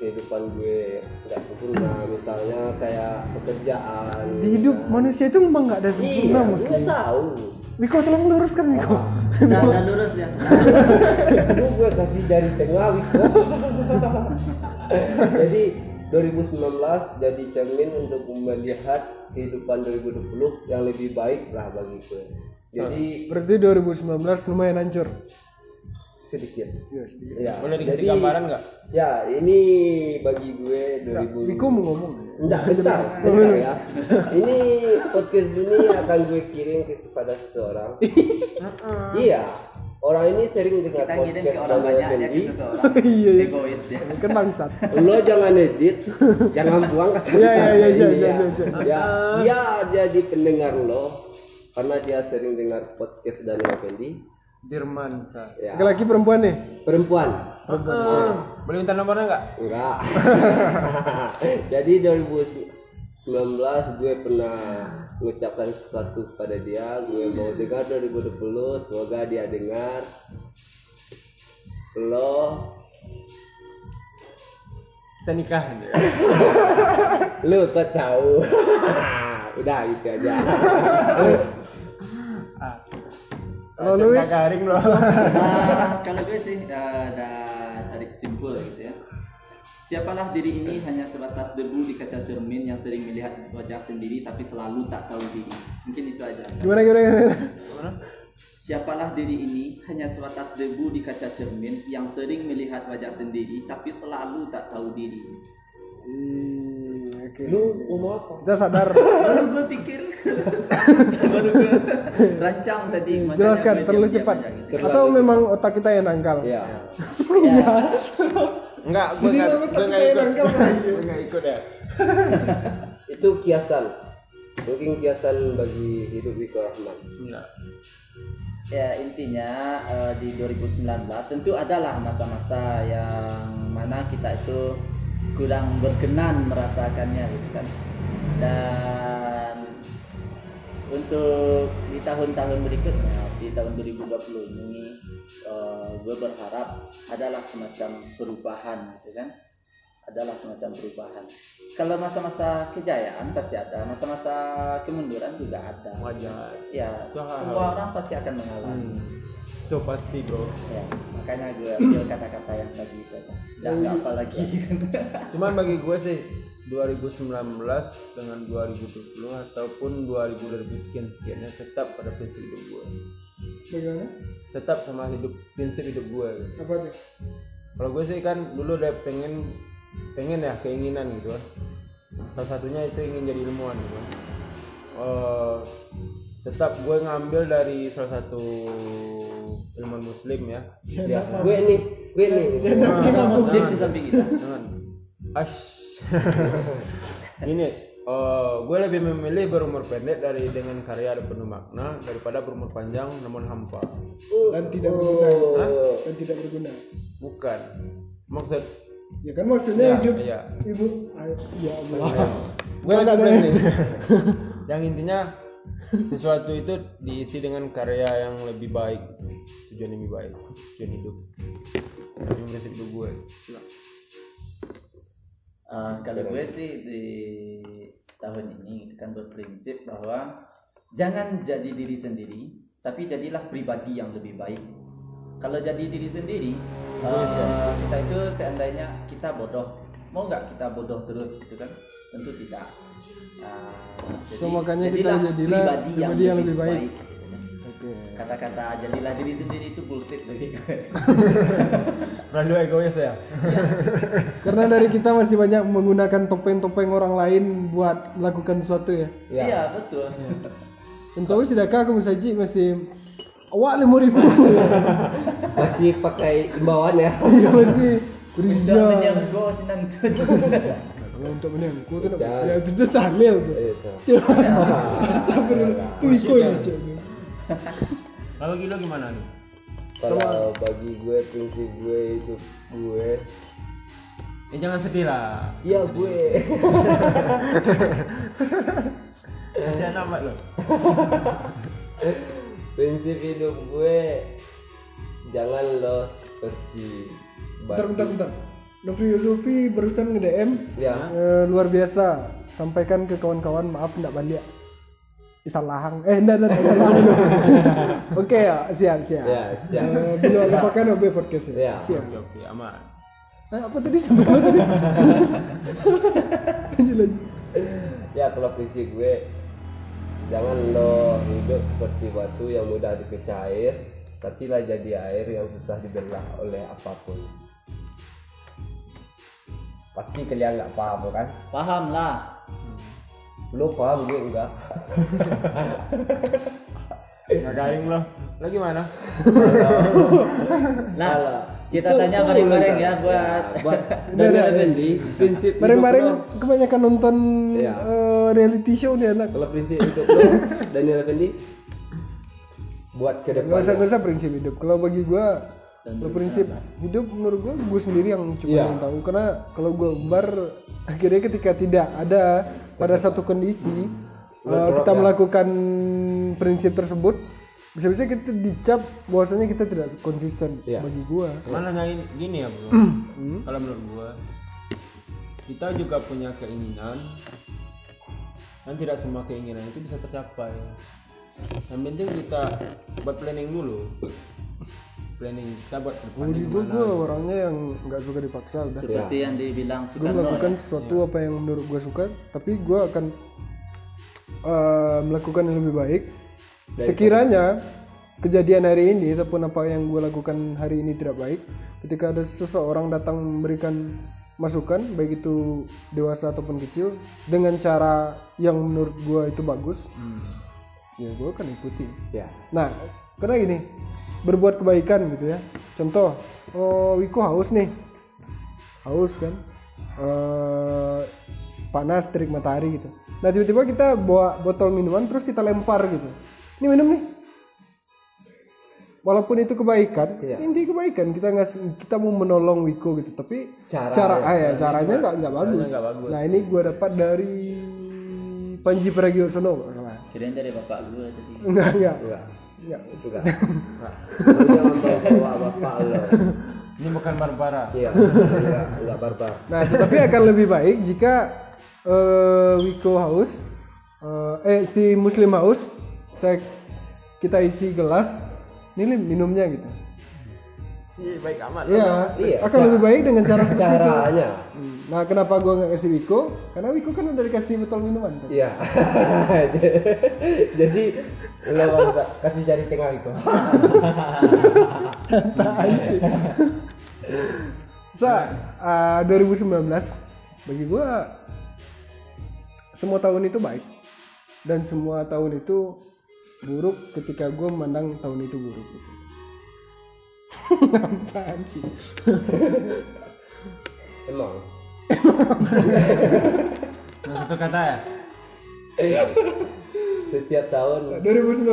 kehidupan gue nggak sempurna misalnya kayak pekerjaan Di hidup manusia itu memang nggak ada sempurna, iya Muslim. gue tahu Wiko tolong luruskan Wiko. dan, dan lurus dia itu gue kasih dari tengah Wiko jadi 2019 jadi cermin untuk melihat kehidupan 2020 yang lebih baik lah bagi gue jadi Berarti 2019 lumayan hancur. Sedikit Iya, sedikit. ya Boleh dikasih jadi gambaran nggak? ya ini bagi gue 2000 Wiko mau ngomong. Enggak, bentar, bentar ya. Ini podcast ini akan gue kirim ke- kepada seseorang. iya, orang ini sering dengar kita ke podcast orang Daniel banyak Effendi. seseorang Iya, iya. egois dia Kan bangsat. Lo jangan edit, jangan buang kata Iya, iya, iya, iya, Ini iya, ya. iya, iya. Ya, dia jadi pendengar lo karena dia sering dengar podcast Daniel Effendi. Dirman. Ya, Laki-laki perempuan nih. perempuan. Ah, boleh minta nomornya nggak? Enggak. Jadi 2019 gue pernah mengucapkan sesuatu pada dia. Gue mau dengar 2020, semoga dia dengar. Lo, Kita nikah. ya. lo kok tahu? Udah gitu aja. Terus Kalau lu garing loh. Nah, kalau gue sih uh, ada tarik simpul gitu ya. Siapalah diri ini hanya sebatas debu di kaca cermin yang sering melihat wajah sendiri tapi selalu tak tahu diri. Mungkin itu aja. gimana gimana gimana Siapalah diri ini hanya sebatas debu di kaca cermin yang sering melihat wajah sendiri tapi selalu tak tahu diri. Hmm, oke lu ngomong apa kita sadar Baru gue pikir, rancang tadi. makanya jelaskan gue terlalu cepat gitu. atau memang otak kita yang nangkal ya Enggak, gue Jadi nggak nama gue tak nggak kayak ikut. nangkal lagi. Gue nggak ikut ya. itu kiasan mungkin kiasan bagi hidup Wiko Rahman Enggak. Ya intinya eh, di 2019 tentu adalah masa-masa yang mana kita itu kurang berkenan merasakannya gitu kan. Dan untuk di tahun-tahun berikutnya di tahun 2020 ini eh, gue berharap adalah semacam perubahan gitu kan? Adalah semacam perubahan. Kalau masa-masa kejayaan pasti ada masa-masa kemunduran juga ada. Wajar. ya semua orang pasti akan mengalami. So pasti bro. ya makanya gue ambil kata-kata yang tadi itu. Dan nggak apa lagi. Cuman bagi gue sih 2019 dengan 2020 ataupun 2000 sekian sekiannya tetap pada prinsip hidup gue. bagaimana Tetap sama hidup prinsip hidup gue. apa tuh Kalau gue sih kan dulu udah pengen pengen ya keinginan gitu kan. Salah satunya itu ingin jadi ilmuwan gitu kan. Eh, tetap gue ngambil dari salah satu ilmuwan muslim ya. ya gue nih gue nih Kita muslim di samping kita Jangan. Ash. Ini eh, gue lebih memilih berumur pendek dari dengan karya ada penuh makna daripada berumur panjang namun hampa. dan tidak berguna dan tidak berguna Bukan. Maksud ya kan maksudnya Ya, hidup iya. ibu ya Allah gue nggak ada nih. yang intinya sesuatu itu diisi dengan karya yang lebih baik, tujuan yang lebih baik, tujuan hidup. Prinsip hidup gue. Eh, kalau gue sih di tahun ini kan berprinsip bahwa jangan jadi diri sendiri, tapi jadilah pribadi yang lebih baik. Kalau jadi diri sendiri, eh, kita itu seandainya kita bodoh, mau nggak kita bodoh terus gitu kan? Tentu tidak. Eh, jadi, So, makanya kita jadilah pribadi yang lebih baik. gitu oke. Kata-kata jadilah diri sendiri itu bullshit bagi gue. Terlalu egois ya. karena dari kita masih banyak menggunakan topeng-topeng orang lain buat melakukan sesuatu ya? Ya Iya. betul. Untuk sedekah aku saji masih awak lima ribu. Masih pakai imbauan ya? Iya masih. Ria menyangkut kalau untuk menang aku tuh nak Jangan. ya itu tuh tahlil tuh. Itu. sabar tuh ikut aja Kalau gila gimana nih? kalau bagi gue prinsip gue hidup gue. Eh jangan sedih lah. ya gue. Kasihan amat lo. prinsip hidup gue jangan lo seperti bentar bentar bentar. Novi Yusufi barusan nge DM ya Eh, luar biasa. Sampaikan ke kawan-kawan maaf ndak balik Isalahang eh enggak enggak enggak, enggak, enggak. oke ya siap siap. Ya ya Eh, belum lupakan OB podcast Ya. siap. Oke oke aman. Eh, apa tadi? Mana tadi? Lanjut lanjut. Ya kalau prinsip gue jangan lo hidup seperti batu yang mudah dipecah air tapi lah jadi air yang susah dibelah oleh apa pun. Pasti kalian nggak paham kan? Paham lah. Belum paham gue enggak Nggak garing lo. Lo gimana? Nah, Alah. kita Itu- tanya bareng-bareng ya buat buat Daniel Effendi prinsip hidup bareng-bareng lo kebanyakan nonton Iya. eh, reality show nih anak kalau prinsip hidup lo Daniel Effendi buat ke nggak depan usah nggak usah prinsip hidup kalau bagi gua kalau prinsip hidup menurut gua gua sendiri yang cuma Iya. yang tahu karena kalau gua umbar akhirnya ketika tidak ada pada satu kondisi eh, kita melakukan prinsip tersebut bisa-bisa kita dicap bahwasanya kita tidak konsisten Iya. bagi gua Malah nyanyi gini ya bro. Kalau menurut gua kita juga punya keinginan dan tidak semua keinginan itu bisa tercapai. yang penting kita buat planning dulu planning kita buat Jadi gue gue orangnya yang nggak suka dipaksa udah. seperti yang dibilang Gue melakukan sesuatu apa yang menurut gue suka, tapi gue akan eh, melakukan yang lebih baik. Sekiranya kejadian hari ini ataupun apa yang gue lakukan hari ini tidak baik, ketika ada seseorang datang memberikan masukan, baik itu dewasa ataupun kecil, dengan cara yang menurut gue itu bagus, ya gue akan ikuti. ya Nah, karena gini, berbuat kebaikan gitu ya. Contoh, oh Wiko haus nih, haus kan, Eh panas terik matahari gitu. Nah tiba-tiba kita bawa botol minuman terus kita lempar gitu. Ini minum nih. Walaupun itu kebaikan, Iya. inti kebaikan kita nggak kita mau menolong Wiko gitu, tapi Cara cara ya. ah ya caranya nggak nggak bagus. bagus. Nah ini gue dapat dari Panji Pragiwaksono kirain dari bapak gue tadi Enggak enggak. Enggak. itu enggak Lu jangan bawa bapak lo ini bukan barbara iya enggak enggak barbar Nah, tetapi akan lebih baik jika eh, Wiko haus, eh, eh si Muslim haus, saya kita isi gelas, ini minumnya gitu. Si baik amat Iya, Iya, akan lebih baik dengan cara seperti itu. Hmm, Nah, kenapa gua nggak kasih Wiko? Karena Wiko kan udah dikasih botol minuman. kan? iya jadi lo kasih jari tengah itu Sa, eh, 2019 bagi gua semua tahun itu baik dan semua tahun itu buruk ketika gua memandang tahun itu buruk gitu. Apaan sih? emang satu kata ya? Setiap tahun. 2019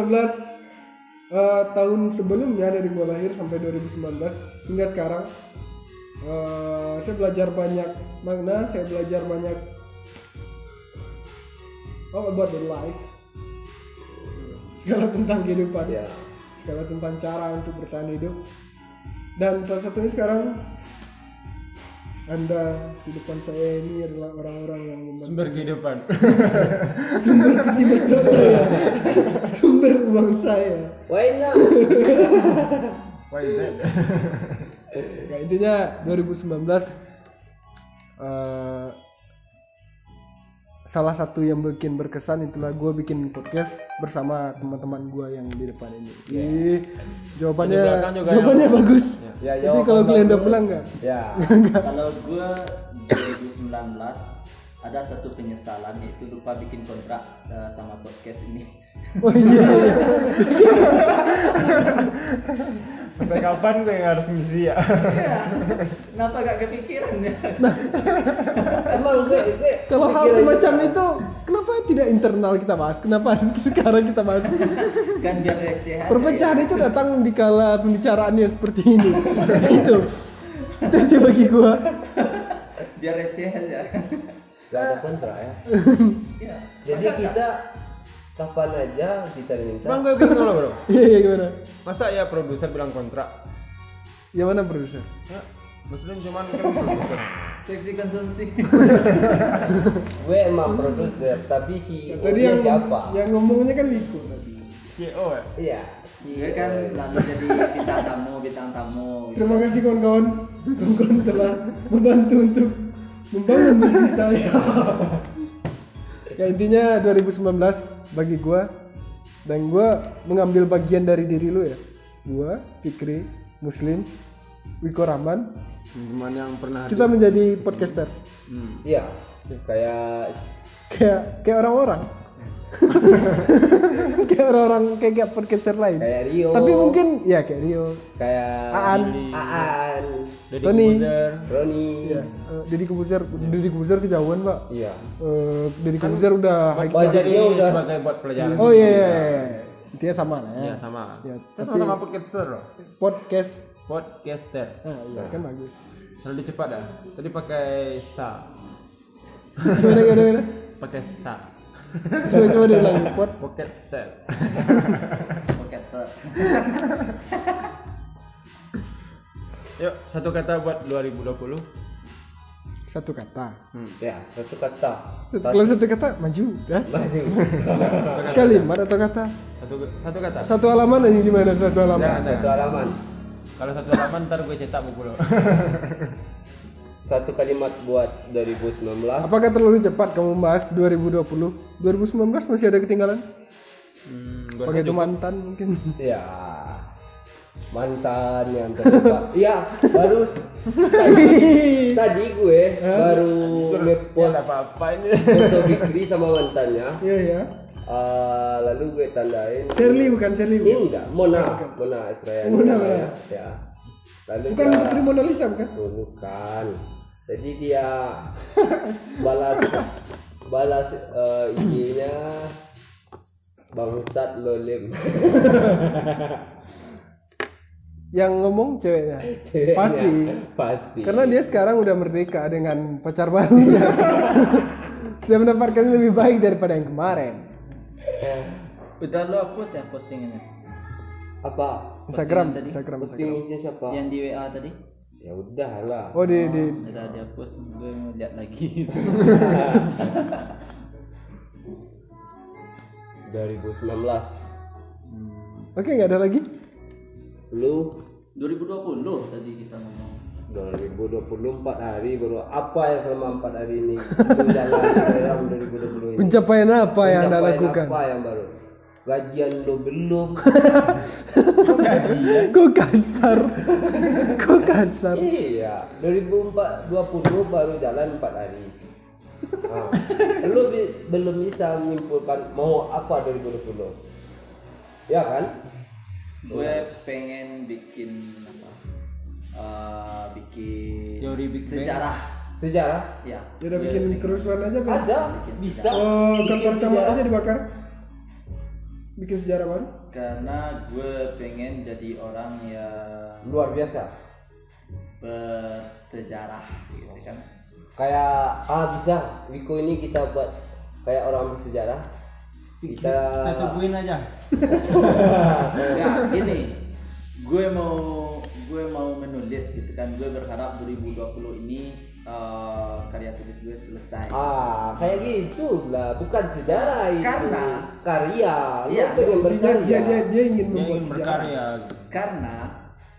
eh, tahun sebelumnya dari gua lahir sampai 2019 hingga sekarang eh, saya belajar banyak makna saya belajar banyak all about the life. Segala tentang kehidupan. Ya segala tentang cara untuk bertahan hidup dan salah satunya sekarang anda di depan saya ini adalah orang-orang yang membantu. Sumber kehidupan. Sumber ketimbang saya. Sumber uang saya. Why not? Why that ya intinya 2019 eh, salah satu yang bikin berkesan itulah gue bikin podcast bersama teman-teman gue yang di depan ini. Ih, jawabannya Di belakang juga jawabannya bagus. Ya, Jadi kalau kalian udah bagus. pulang nggak? Ya. Kalau gue 2019 ada satu penyesalan yaitu lupa bikin kontrak eh, sama podcast ini. Oh iya iya. sampai kapan gue yang harus ngisi ya? Iya. kenapa gak kepikiran ya emang gue gue kalau hal semacam itu kenapa tidak internal kita bahas kenapa harus sekarang kita bahas? Kan biar receh perpecahan itu datang di kala pembicaraannya seperti ini. Itu. Itu sih bagi gue biar receh aja. Gak ada kontra ya. Ya. jadi kita kapan aja kita minta. Bang gue bingung loh bro? Iya iya gimana? Masa ya produser bilang kontrak yang mana produser? Ya muslim cuman kan seksi konsumsi gue emang produser tapi si tadi dia yang siapa? yang ngomongnya kan Wiko tadi. CEO ya iya Gue kan selalu jadi bintang tamu bintang tamu terima kasih kawan-kawan. Kawan-kawan telah membantu untuk membangun diri saya. Ya intinya 2019 bagi gue dan gue mengambil bagian dari diri lu ya. Gue Fikri Muslim Wiko Rahman teman yang pernah kita menjadi podcaster. Iya. Kayak kayak kayak orang-orang. Kayak orang-orang kayak, kayak podcaster lain. Kayak Rio. Tapi mungkin ya kayak Rio. Kayak Aan. Aan. Deddy Tony. Roni. Ya eh, Deddy Kobuzer Deddy Kobuzer kejauhan pak. Iya. Eh, Deddy Kobuzer udah high class. budgetnya udah sebagai buat pelajaran. Oh iya iya, iya. intinya sama lah ya. Iya, sama Ya, tapi- sama-sama podcaster loh. Podcast podcaster. Ah iya kan bagus. Terlalu cepat dah. Tadi pakai sa. Gimana gimana gimana? Pakai sa. Coba coba diulangi pod. Podcaster. Pocket Star. yuk satu kata buat 2020 satu kata. Ya satu kata. Kalau satu kata maju ya maju. Kalimat atau kata? Satu satu satu kata. Satu halaman aja gimana satu halaman? jangan Satu halaman. Kalau satu halaman ntar gue cetak buku lo Satu kalimat buat 2019. Apakah terlalu cepat kamu membahas 2020? 2019 masih ada ketinggalan? hmm, gue Pakai itu mantan mungkin. Ya. Mantan yang terlupa. Iya, baru tadi, tadi gue baru ya ngepost apa apa ini foto Bikri sama mantannya. Iya ya. Ah, lalu gue tandain Shirley bukan Shirley. bukan? enggak Mona Mona Israel Mona, namanya. ya lalu Bukan dia- Putri Mona Lisa bukan? Oh, bukan jadi dia balas balas eh, IG-nya bangsat lolim Yang ngomong ceweknya. Ceweknya. Pasti. pasti Karena dia sekarang udah merdeka dengan pacar barunya. Sudah mendapatkan lebih baik daripada yang kemarin. Udah lo hapus ya postingannya? apa Instagram, tadi? Instagram, Instagram. postingnya siapa Yang di WA tadi? ya udah lah Oh di di Udah dihapus, gue mau lihat lagi. 2019 Oke nggak ada lagi? lu 2020 tadi kita ngomong. 2024 hari baru apa yang selama 4 hari ini dalam 2020 ini Pencapaian apa yang anda Pencapaian lakukan? apa yang baru gajian lo belum Kok kasar? Kok kasar? iya 2020 baru jalan 4 hari nah, bi- belum bisa menyimpulkan mau apa 2020 ya kan Gue pengen bikin Eh, bikin Teori Big Bang. sejarah. sejarah Ya. Ya udah bikin kerusuhan aja Bang. ada bisa Oh kantor camat sejarah. aja dibakar. Bikin sejarah baru. Karena gue pengen jadi orang yang luar biasa bersejarah gitu kan. kayak ah bisa Wiko ini kita buat kayak orang bersejarah kita kita tungguin aja Ya, ini gue mau gue mau menulis gitu kan. Gue berharap 2020 ini eh, karya tulis gue selesai. ah kayak gitu lah bukan sejarah itu Karena- karya Iya. berkarya dia dia dia ingin dia membuat ingin sejarah. berkarya Karena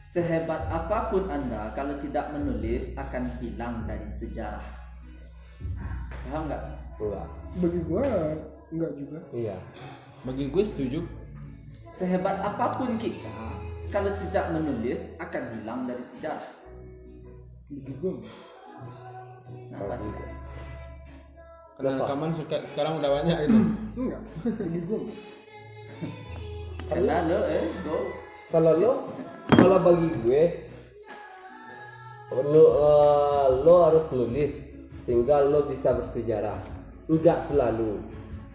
sehebat apa pun Anda kalau tidak menulis akan hilang dari sejarah. Paham nggak? enggak Bagi gua enggak juga. iya bagi gue setuju Sehebat apa pun kita kalau tidak menulis akan hilang dari sejarah. Bagi gua. Kenapa tidak? karena rekaman suka sekarang udah banyak itu Enggak. Enggak. Karena lo eh lo kalau lo kalau bagi gue lo, eh, lo harus nulis sehingga lo bisa bersejarah enggak selalu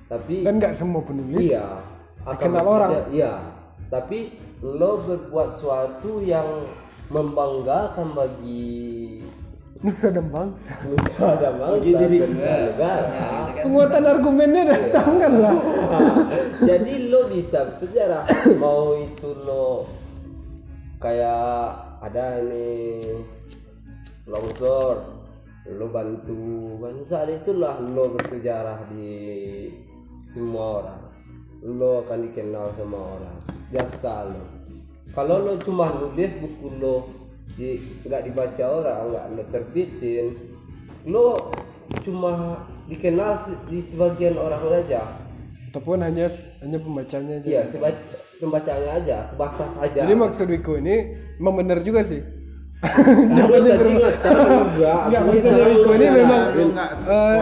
tapi Dan enggak semua penulis. iya bersejarah- orang. iya tapi lo berbuat suatu yang membanggakan bagi Nusa dan bangsa. nusa dan bangsa dan negara. Penguatan argumennya datang kan lah. jadi lo bisa bersejarah mau itu lo kayak ada ini longsor lo bantu bangsa itulah lo bersejarah di semua orang. Lo akan dikenal sama orang biasa lo kalau lo cuma nulis buku lo di nggak dibaca orang nggak lo terbitin lo cuma dikenal di sebagian orang saja Ataupun hanya hanya pembacanya aja. Iya, sebaca pembacanya aja, sebatas aja. Jadi maksud Wiko ini memang benar juga sih. Lu tadi maksudnya tahu Wiko ini memang lu nggak eh,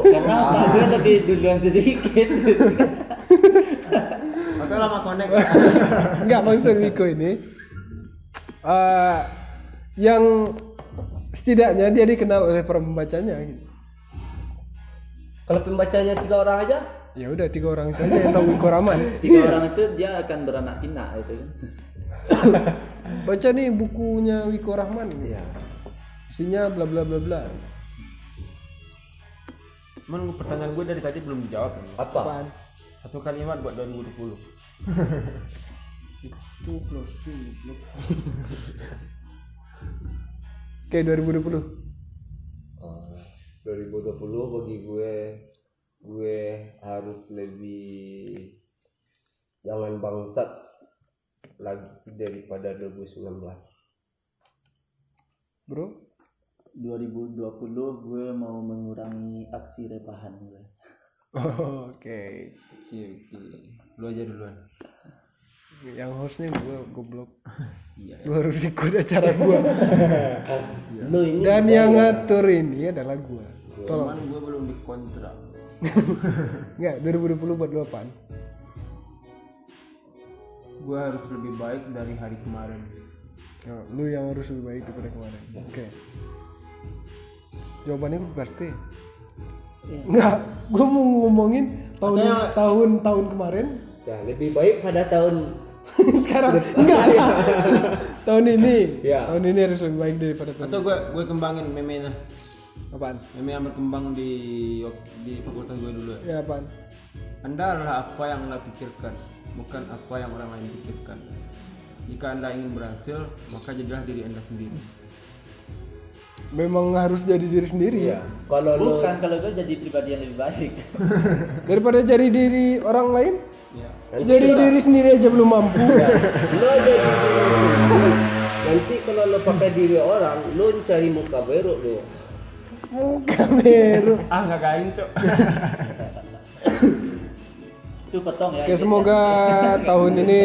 karena gue lebih duluan sedikit. lama connect Enggak maksud Wiko ini eh yang setidaknya dia dikenal oleh para pembacanya gitu. Kalau pembacanya tiga orang aja, Ya udah tiga orang itu aja yang tahu Wiko Rahman. Tiga orang itu dia akan beranak pinak itu kan. Baca nih bukunya Wiko Rahman. Iya. Isinya bla bla bla bla. cuman pertanyaan gue dari tadi belum dijawab apa? Apaan? Satu kalimat buat 2020 Itu closing. Oke 2020. Oh, 2020 bagi gue gue harus lebih jangan bangsat lagi daripada 2019 bro 2020 gue mau mengurangi aksi rebahan gue Oh, oke. Oke oke. Lu aja duluan. Yang hostnya gue goblok. Iya. Lu harus ikut acara gue lu ini dan yang ngatur ini adalah gue tolong. cuman gue belum dikontrak. Nggak 2020 buat lu apaan? Gue harus lebih baik dari hari kemarin. Oh, lu yang harus lebih baik daripada kemarin. Oke. Jawabannya pasti nggak gue mau ngomongin tahun tahun tahun kemarin. Ya lebih baik pada tahun sekarang. enggak lah. tahun ini. Ya. tahun ini harus lebih baik daripada tahun atau gue gue kembangin meme apaan? Meme yang berkembang di di fakultas gue dulu. Ya. ya apaan? Anda adalah apa yang anda pikirkan bukan apa yang orang lain pikirkan. Jika anda ingin berhasil maka jadilah diri anda sendiri memang harus jadi diri sendiri ya? Kalau lu bukan kalau gue jadi pribadi yang lebih baik. Daripada jadi diri orang lain? Ya jadi diri sendiri aja belum mampu. Lu jadi diri sendiri. nanti kalau lu pakai diri orang lu cari muka baru lu. Muka meru ah nggak gain cok. Itu potong ya oke semoga tahun ini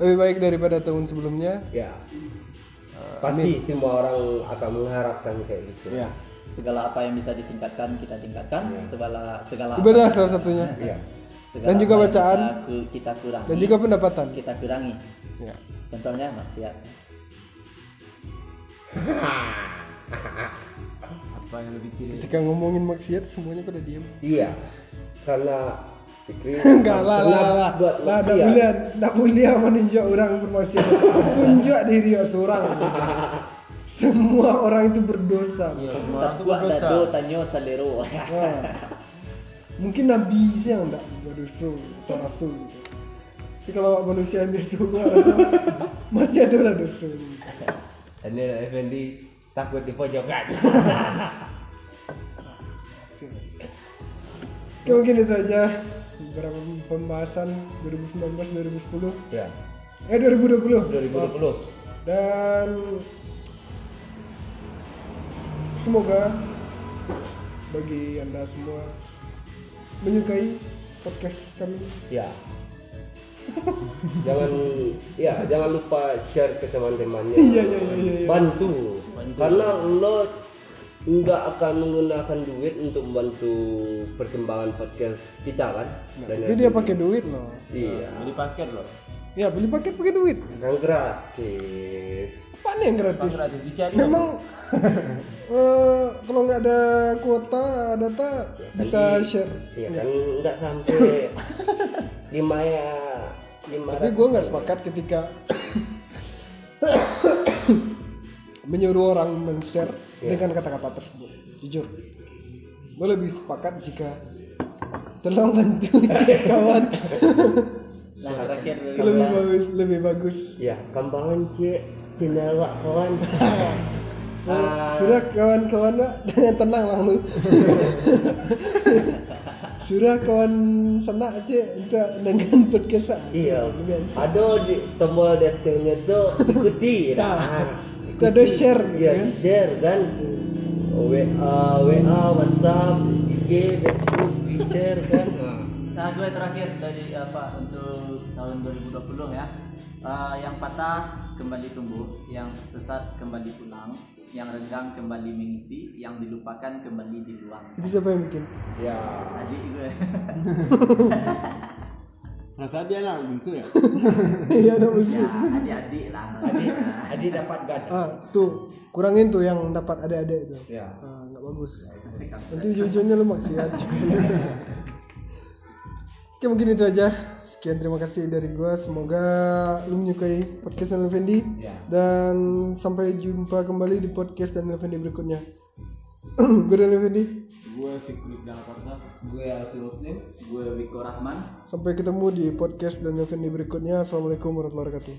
lebih baik daripada tahun sebelumnya. Ya pasti semua orang akan mengharapkan kayak gitu. Ya segala apa yang bisa ditingkatkan kita tingkatkan. Segala segala apa ibadah salah satunya. Iya. segala Dan juga bacaan. kita kurangi. Dan juga pendapatan. Kita kurangi. Ya. contohnya maksiat. Apa yang lebih kiri ketika ngomongin maksiat semuanya pada diem iya. Karena Fikri. Enggak lah lah lah. Buat lah dah boleh dah boleh menunjuk orang bermaksiat tunjuk diri seorang. Semua orang itu berdosa. Iya semua orang buat berdosa. tanyo salero mungkin nabi sih yang enggak berdosa atau rasul gitu tapi kalau manusia yang rasa masih ada lah dosa. Daniel Effendi takut di pojokan Oke mungkin itu aja beberapa pembahasan 2019 2010 ya. Eh 2020 2020 dan semoga bagi anda semua menyukai podcast kami. Ya. Jangan ya jangan lupa share ke teman-temannya. Iya, iya, iya, iya, iya. bantu. Karena lo nggak akan menggunakan duit untuk membantu perkembangan podcast kita kan? Dan tapi dia pakai duit. loh. Iya. Beli paket loh. Ya beli paket pakai duit. Yang gratis. Apa nih yang gratis? gratis dicari memang eh, kalau nggak ada kuota data bisa share. iya kan nggak sampai lima ya lima tapi gue nggak sepakat ketika menyuruh orang men-share dengan kata-kata tersebut. Jujur. Gue lebih sepakat jika tolong bantu cek kawan. Nah lebih bagus lebih bagus. Ya kambangan cek cendawa kawan. Sudah kawan-kawan Pak, dengan tenang lah lu sudah kawan senak cek. Untuk dengan podcast iya. Ada di tombol detailnya tuh ikuti. Nah, Ada share gitu ya. kan. Share kan WA WA WhatsApp IG Facebook Twitter kan. Nah, gue terakhir dari apa untuk tahun 2020 ya. Eh, yang patah kembali tumbuh, yang sesat kembali pulang, yang renggang kembali mengisi, yang dilupakan kembali diluang. itu siapa yang bikin? Ya Adik gue. rasa dia lah bungsu ya? Iya ada begitu ya, adik-adik lah. Adik. Adi dapat gada ah tuh kurangin tuh yang dapat adik-adik itu. Ya. Ah, nggak bagus. Nanti ujung-ujungnya lu maksiat Oke mungkin itu aja. Sekian terima kasih dari gua. Semoga lu menyukai podcast Daniel Fendi Dan sampai jumpa kembali di podcast Daniel Fendi berikutnya. Gue Daniel Fendi gue Fikri Danakarta Gue Alfi Muslim, gue Wiko Rahman. Sampai ketemu di podcast Daniel Fendi berikutnya. Assalamualaikum warahmatullahi wabarakatuh